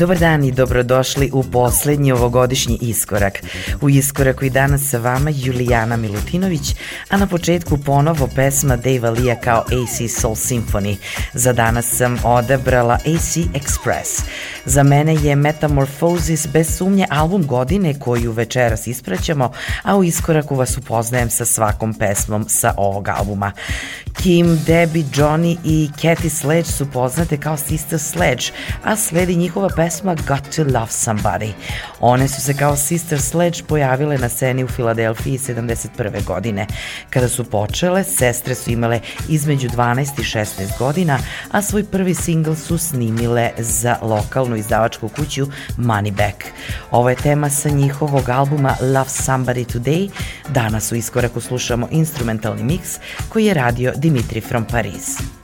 Dobar dan i dobrodošli u poslednji ovogodišnji iskorak. U iskoraku i danas sa vama Julijana Milutinović, a na početku ponovo pesma Dave Lija kao AC Soul Symphony. Za danas sam odabrala AC Express. Za mene je Metamorphosis bez sumnje album godine koju večeras ispraćamo, a u iskoraku vas upoznajem sa svakom pesmom sa ovog albuma. Kim, Debbie, Johnny i Cathy Sledge su poznate kao Sister Sledge, a sledi njihova pesma Got to Love Somebody. One su se kao Sister Sledge pojavile na sceni u Filadelfiji 71. godine. Kada su počele, sestre su imale između 12 i 16 godina, a svoj prvi singl su snimile za lokalnu izdavačku kuću Moneyback. Ovo je tema sa njihovog albuma Love Somebody Today. Danas u iskoraku slušamo instrumentalni miks koji je radio Dimitri from Paris.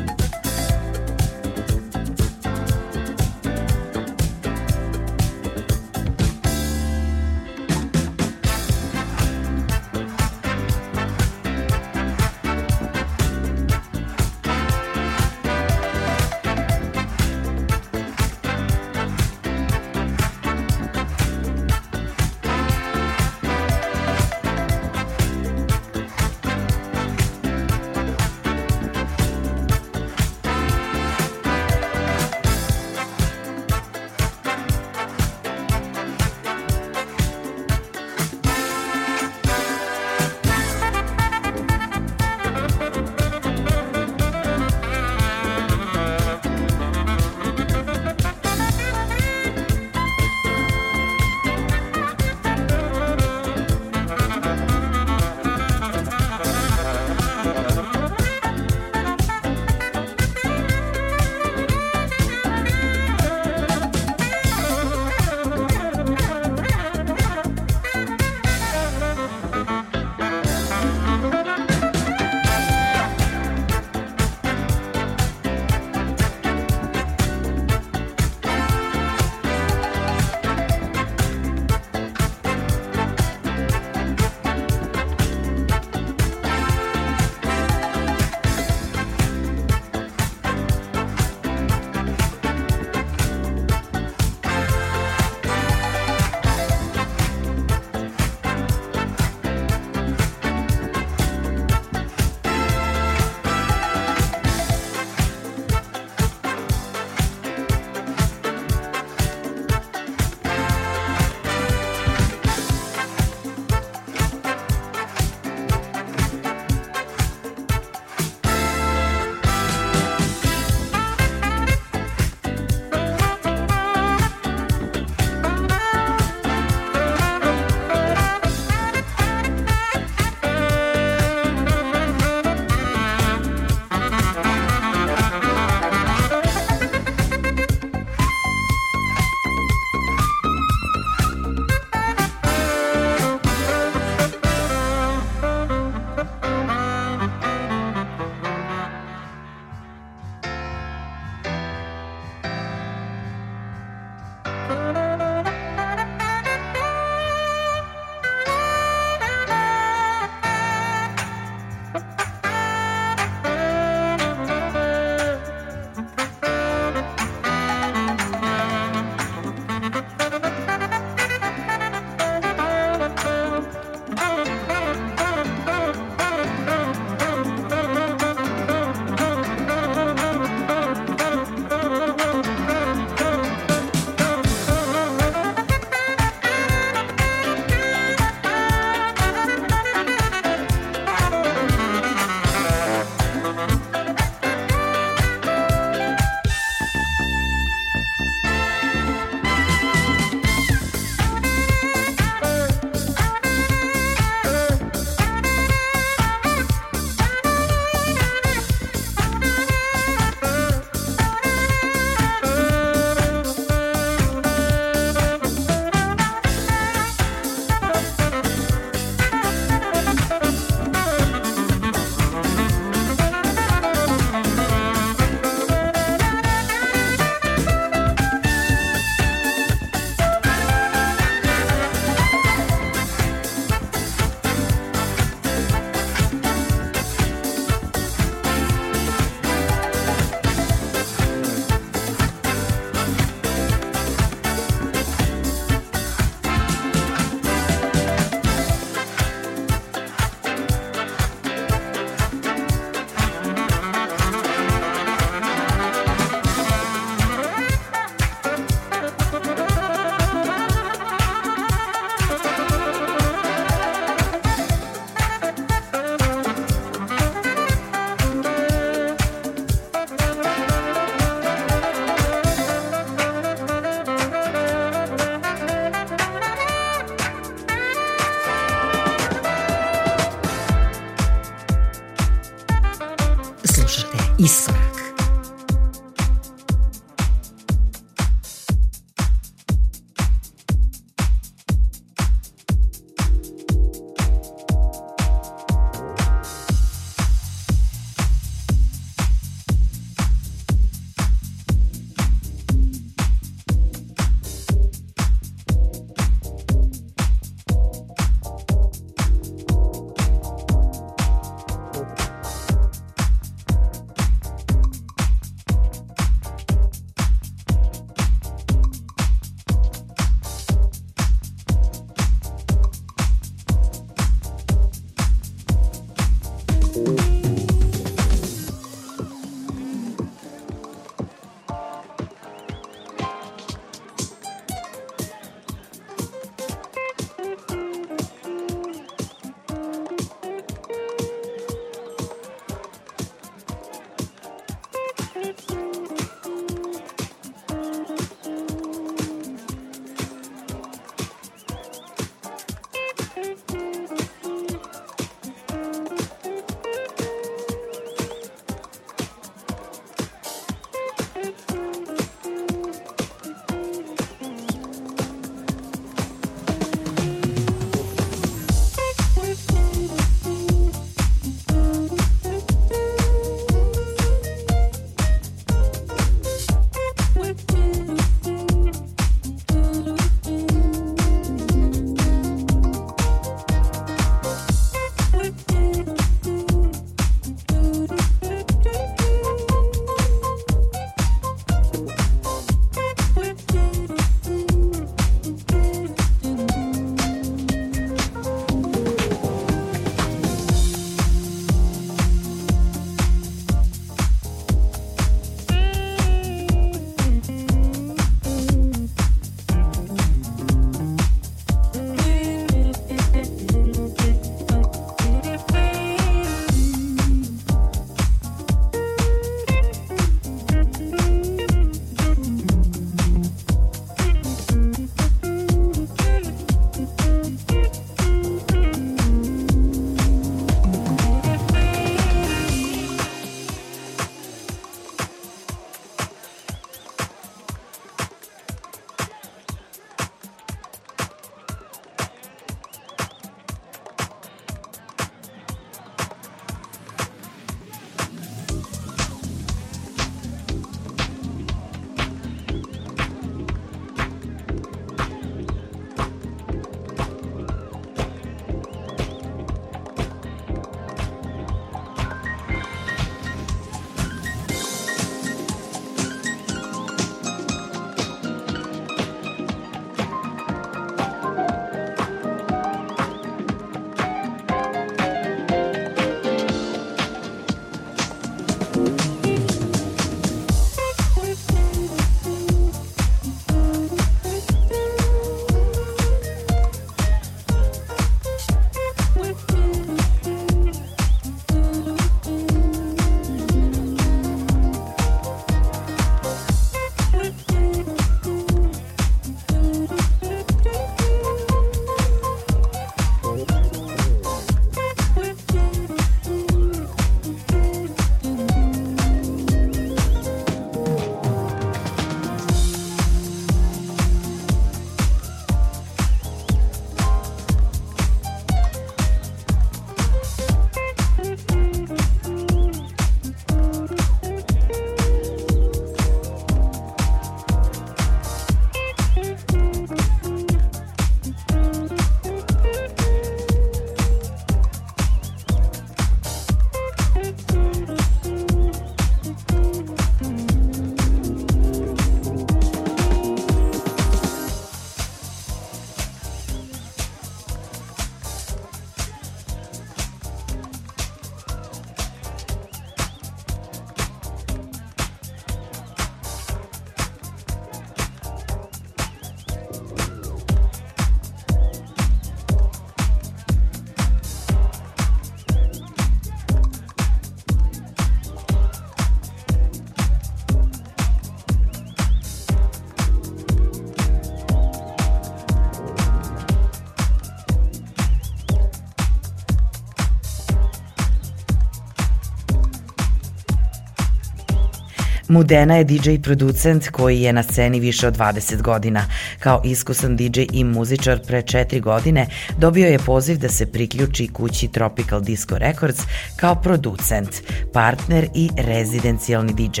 Mudena je DJ producent koji je na sceni više od 20 godina. Kao iskusan DJ i muzičar pre četiri godine dobio je poziv da se priključi kući Tropical Disco Records kao producent, partner i rezidencijalni DJ.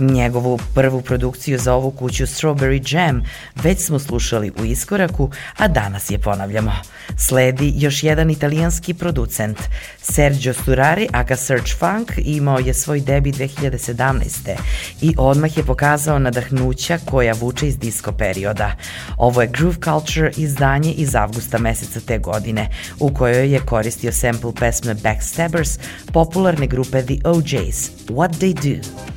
Njegovu prvu produkciju za ovu kuću Strawberry Jam već smo slušali u iskoraku, a danas je ponavljamo. Sledi još jedan italijanski producent. Sergio Sturari, aka Search Funk, imao je svoj debi 2017 i odmah je pokazao nadahnuća koja vuče iz disco perioda. Ovo je Groove Culture izdanje iz avgusta meseca te godine, u kojoj je koristio sample pesme Backstabbers popularne grupe The OJs, What They Do.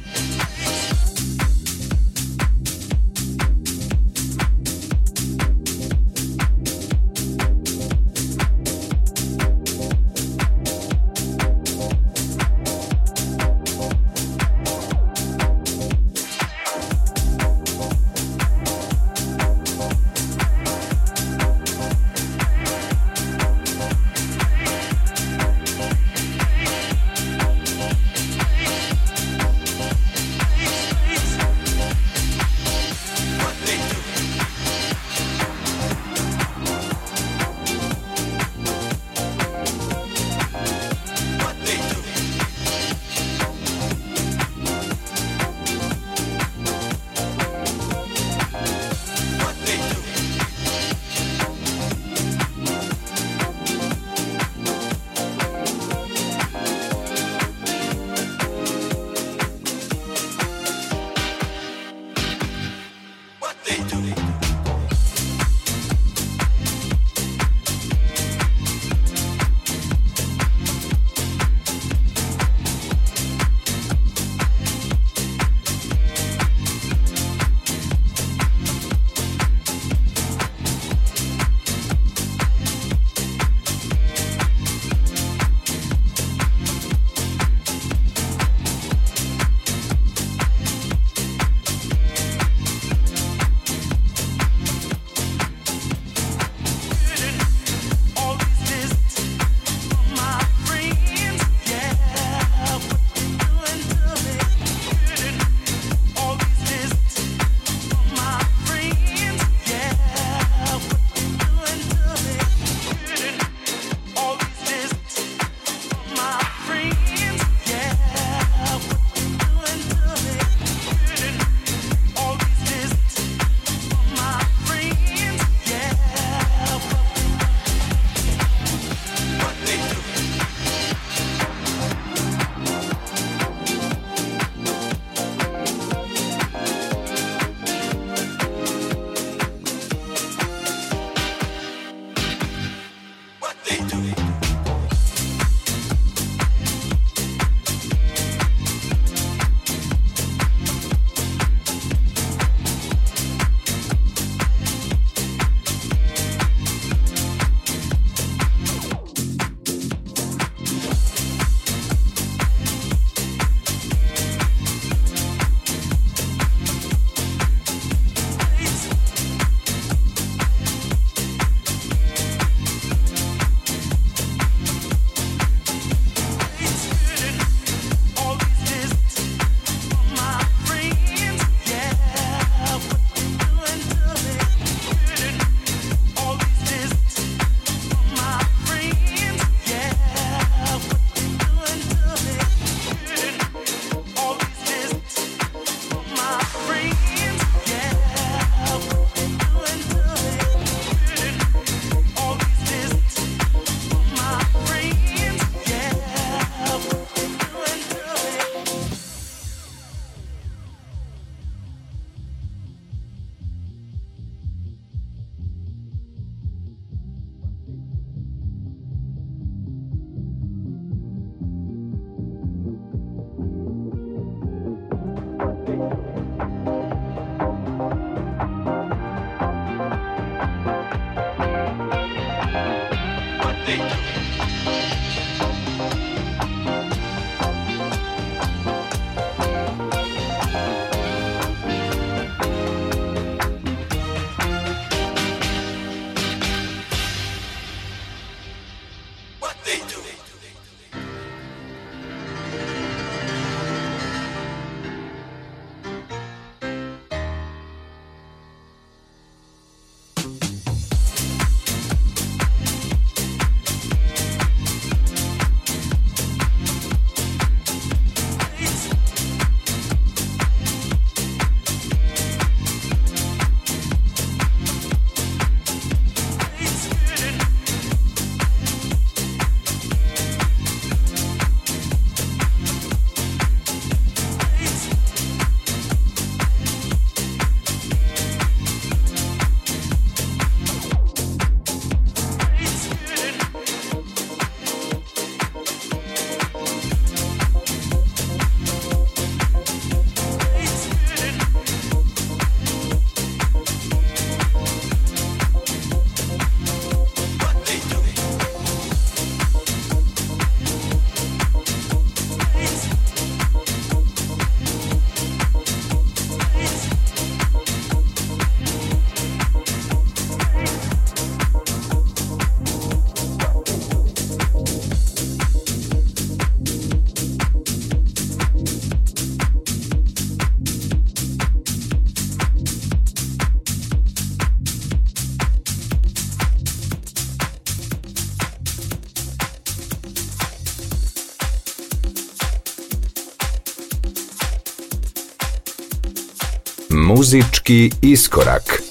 Muzički iskorak.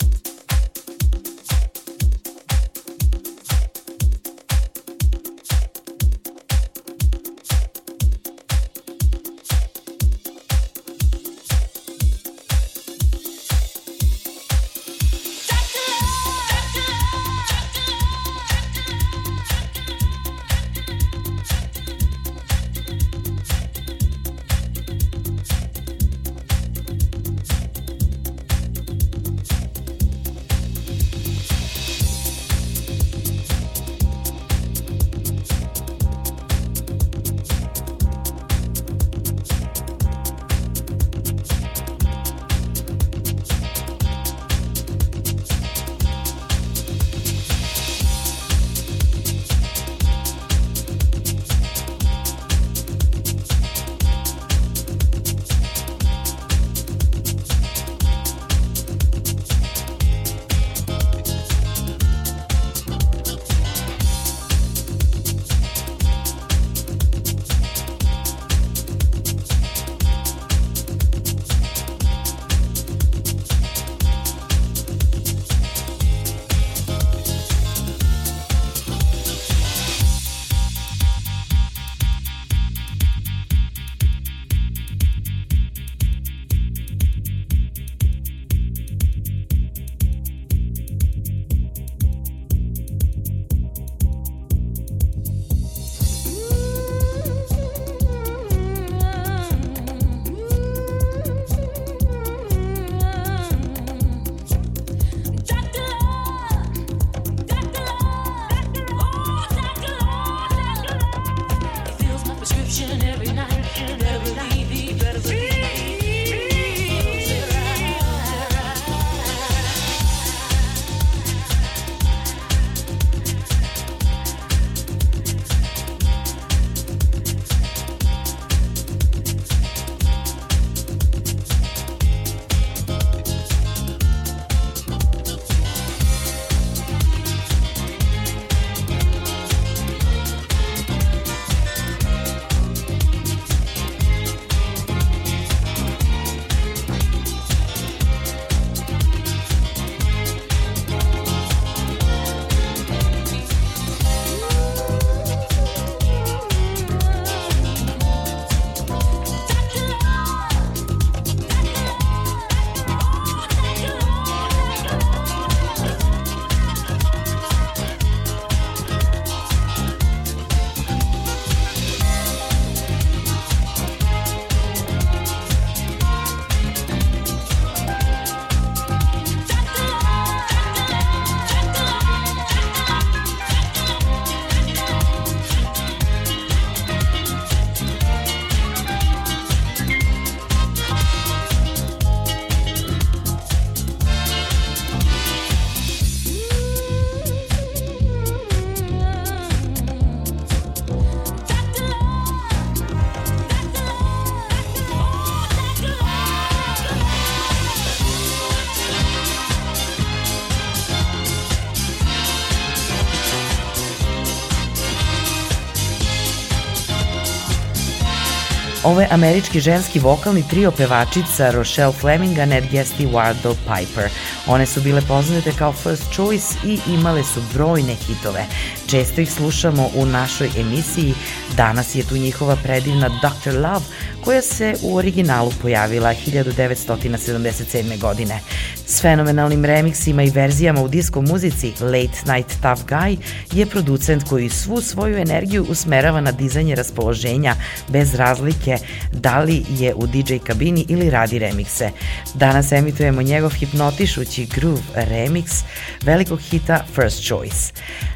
Ovo je američki ženski vokalni trio pevačica Rochelle Fleming, Annette Guest i Wardle Piper. One su bile poznate kao First Choice i imale su brojne hitove. Često ih slušamo u našoj emisiji. Danas je tu njihova predivna Dr. Love koja se u originalu pojavila 1977. godine. S fenomenalnim remiksima i verzijama u disko muzici Late Night Tough Guy je producent koji svu svoju energiju usmerava na dizanje raspoloženja bez razlike da li je u DJ kabini ili radi remikse. Danas emitujemo njegov hipnotišući groove remix velikog hita First Choice.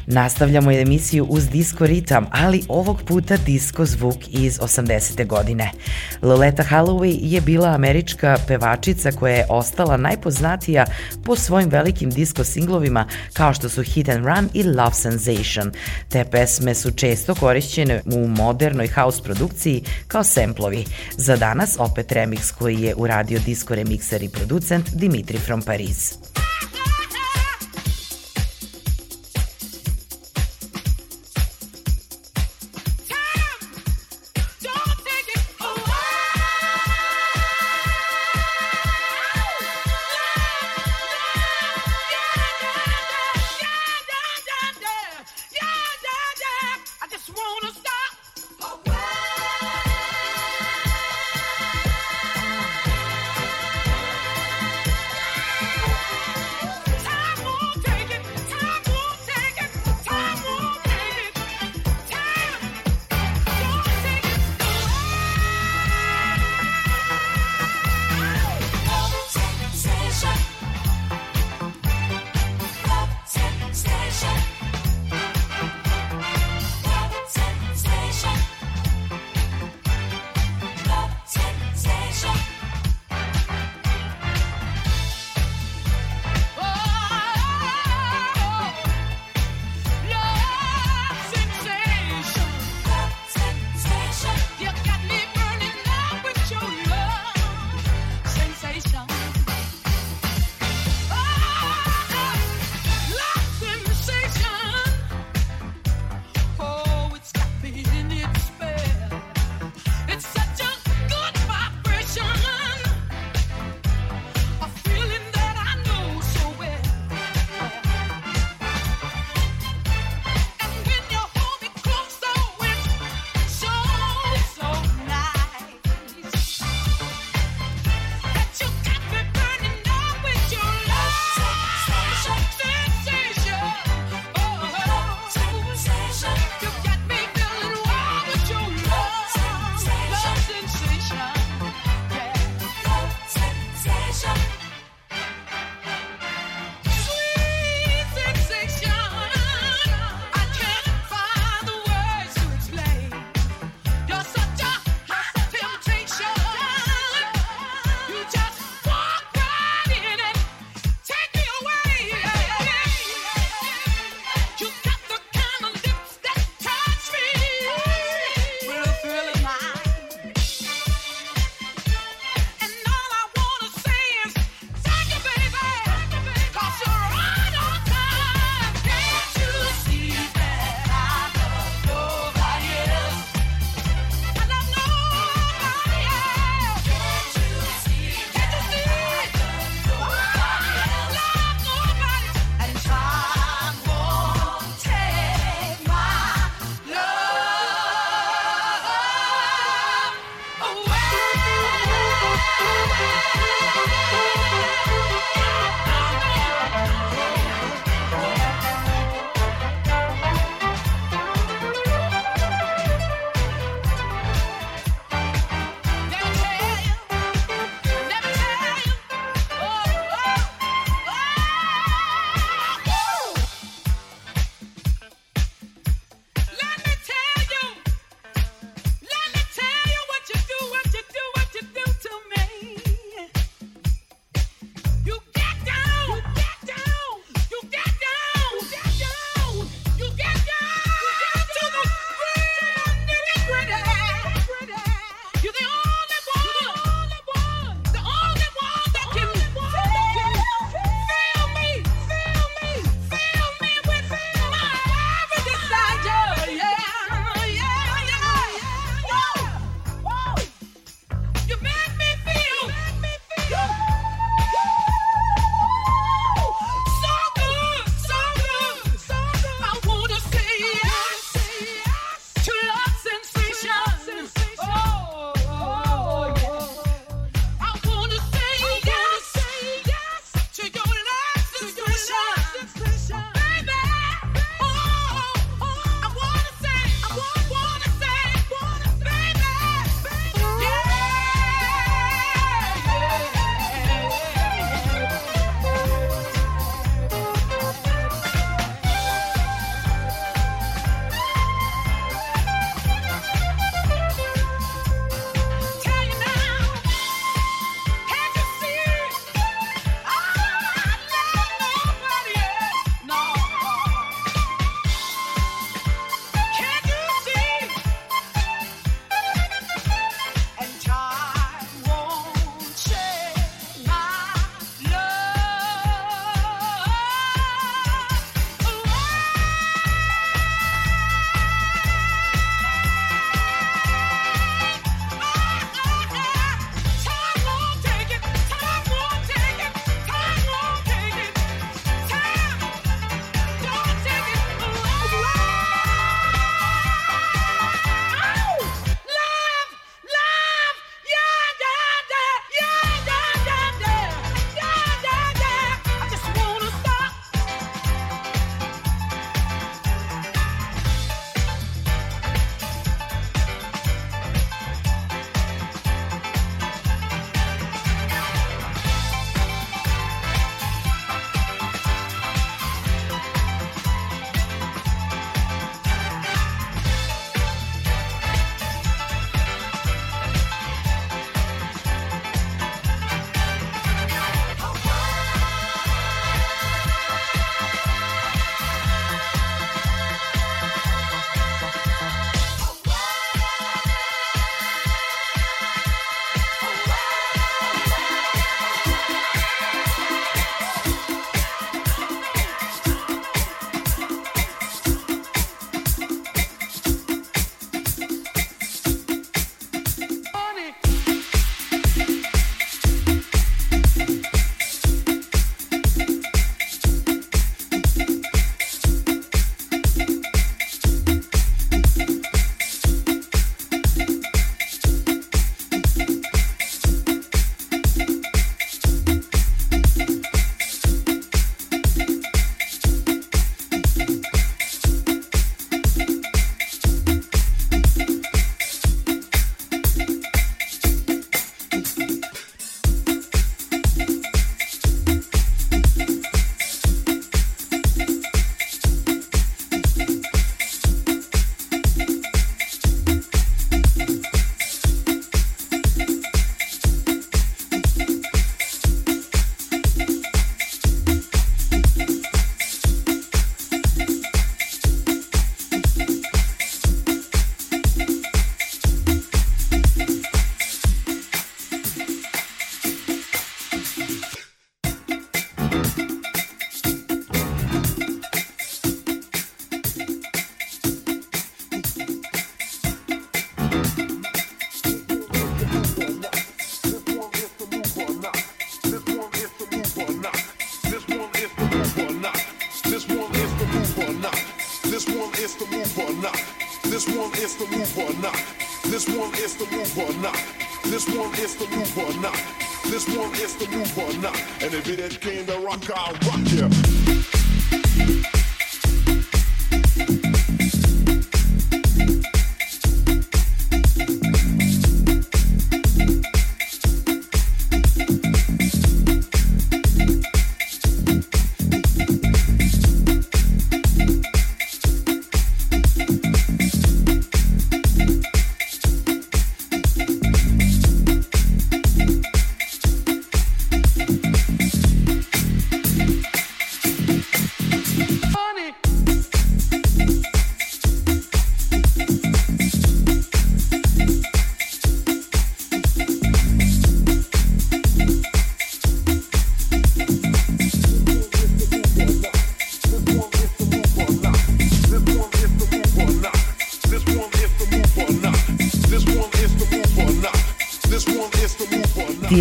Nastavljamo emisiju uz disco ritam, ali ovog puta disco zvuk iz 80. godine. Loleta Holloway je bila američka pevačica koja je ostala najpoznatija po svojim velikim disco singlovima kao što su Hit and Run i Love Sensation. Te pesme su često korišćene u modernoj house produkciji kao semplovi. Za danas opet remix koji je uradio disco remixer i producent Dimitri from Paris.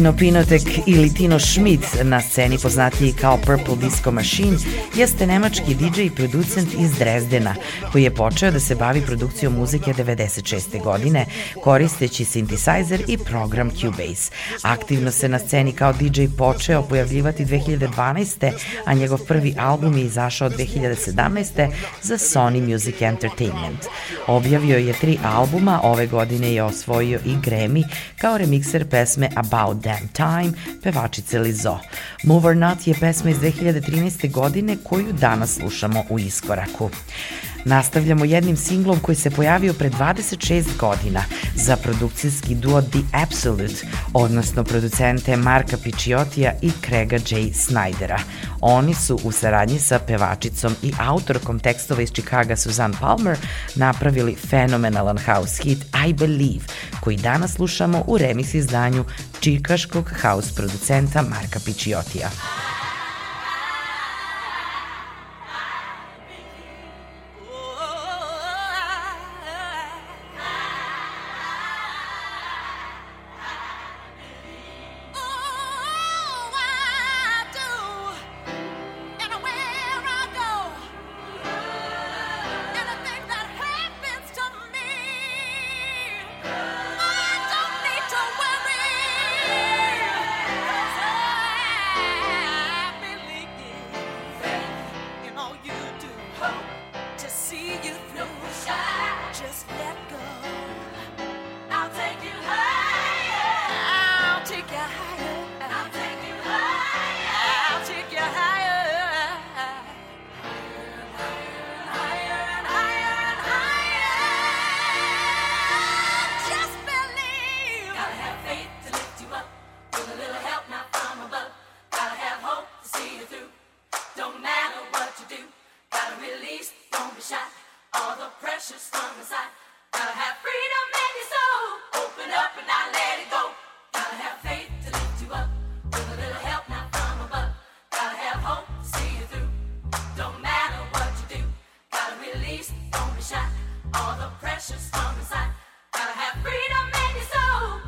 Tino Pinotek ili Tino Schmidt, na sceni poznatiji kao Purple Disco Machine, jeste nemački DJ i producent iz Drezdena, koji je počeo da se bavi produkcijom muzike 96. godine, koristeći synthesizer i program Cubase. Aktivno se na sceni kao DJ počeo pojavljivati 2012. a njegov prvi album je izašao 2017. za Sony Music Entertainment. Objavio je tri albuma, ove godine je osvojio i Grammy kao remikser pesme About Damn Time pevačice Lizo. Move or Not je pesma iz 2013. godine koju danas slušamo u iskoraku. Nastavljamo jednim singlom koji se pojavio pre 26 godina za produkcijski duo The Absolute, odnosno producente Marka Picciotija i Craiga J. Snydera. Oni su u saradnji sa pevačicom i autorkom tekstova iz Chicaga Suzanne Palmer napravili fenomenalan house hit I Believe, koji danas slušamo u remix izdanju čikaškog house producenta Marka Picciotija. All the pressures from inside. Gotta have freedom in your soul.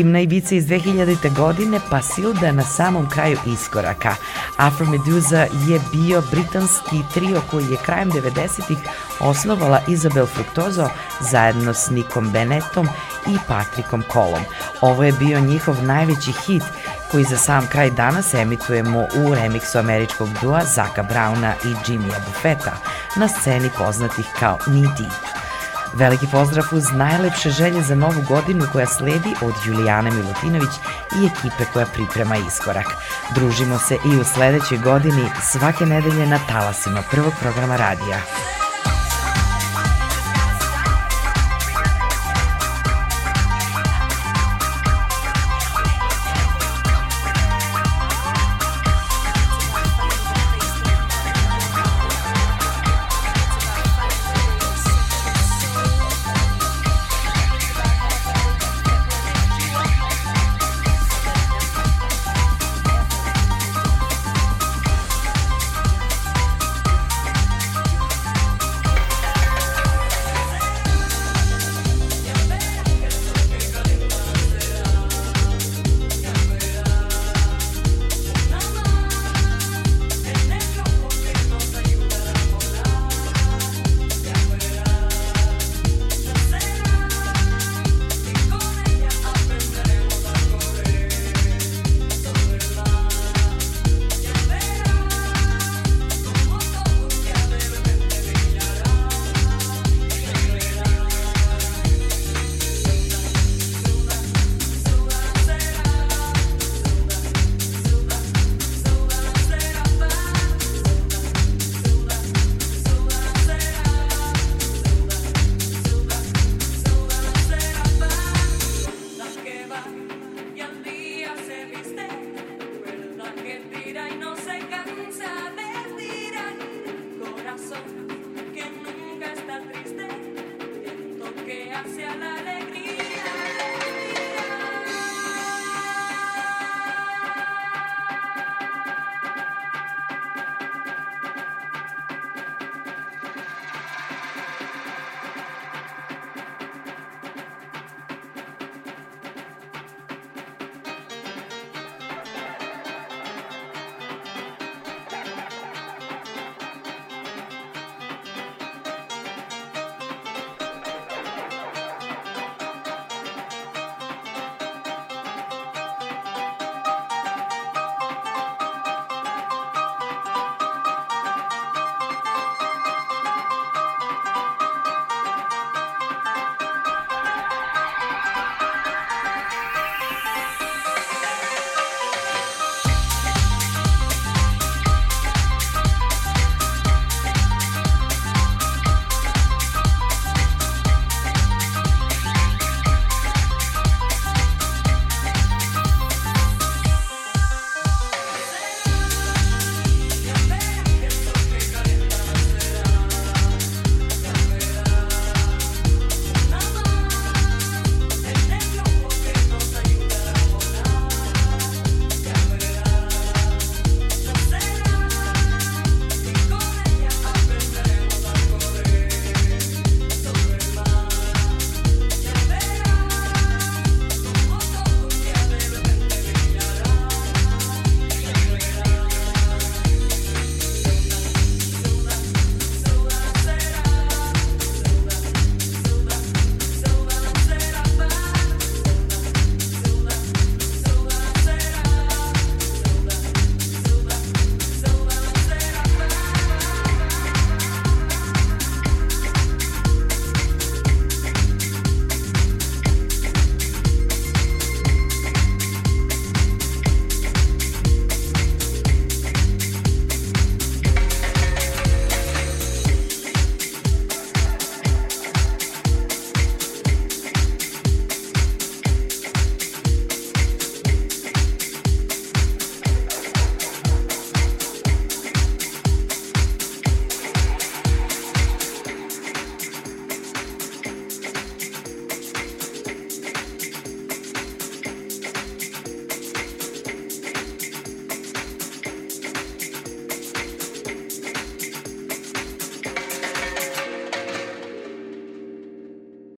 Himna Ibiza iz 2000. godine pa Silda na samom kraju iskoraka. Afro Medusa je bio britanski trio koji je krajem 90-ih osnovala Isabel Fructozo zajedno s Nikom Bennettom i Patrikom Kolom. Ovo je bio njihov najveći hit koji za sam kraj danas emitujemo u remiksu američkog dua Zaka Brauna i Jimmya Buffetta na sceni poznatih kao Knee Deep. Veliki pozdrav uz najlepše želje za novu godinu koja sledi od Julijane Milutinović i ekipe koja priprema iskorak. Družimo se i u sledećoj godini svake nedelje na talasima prvog programa radija.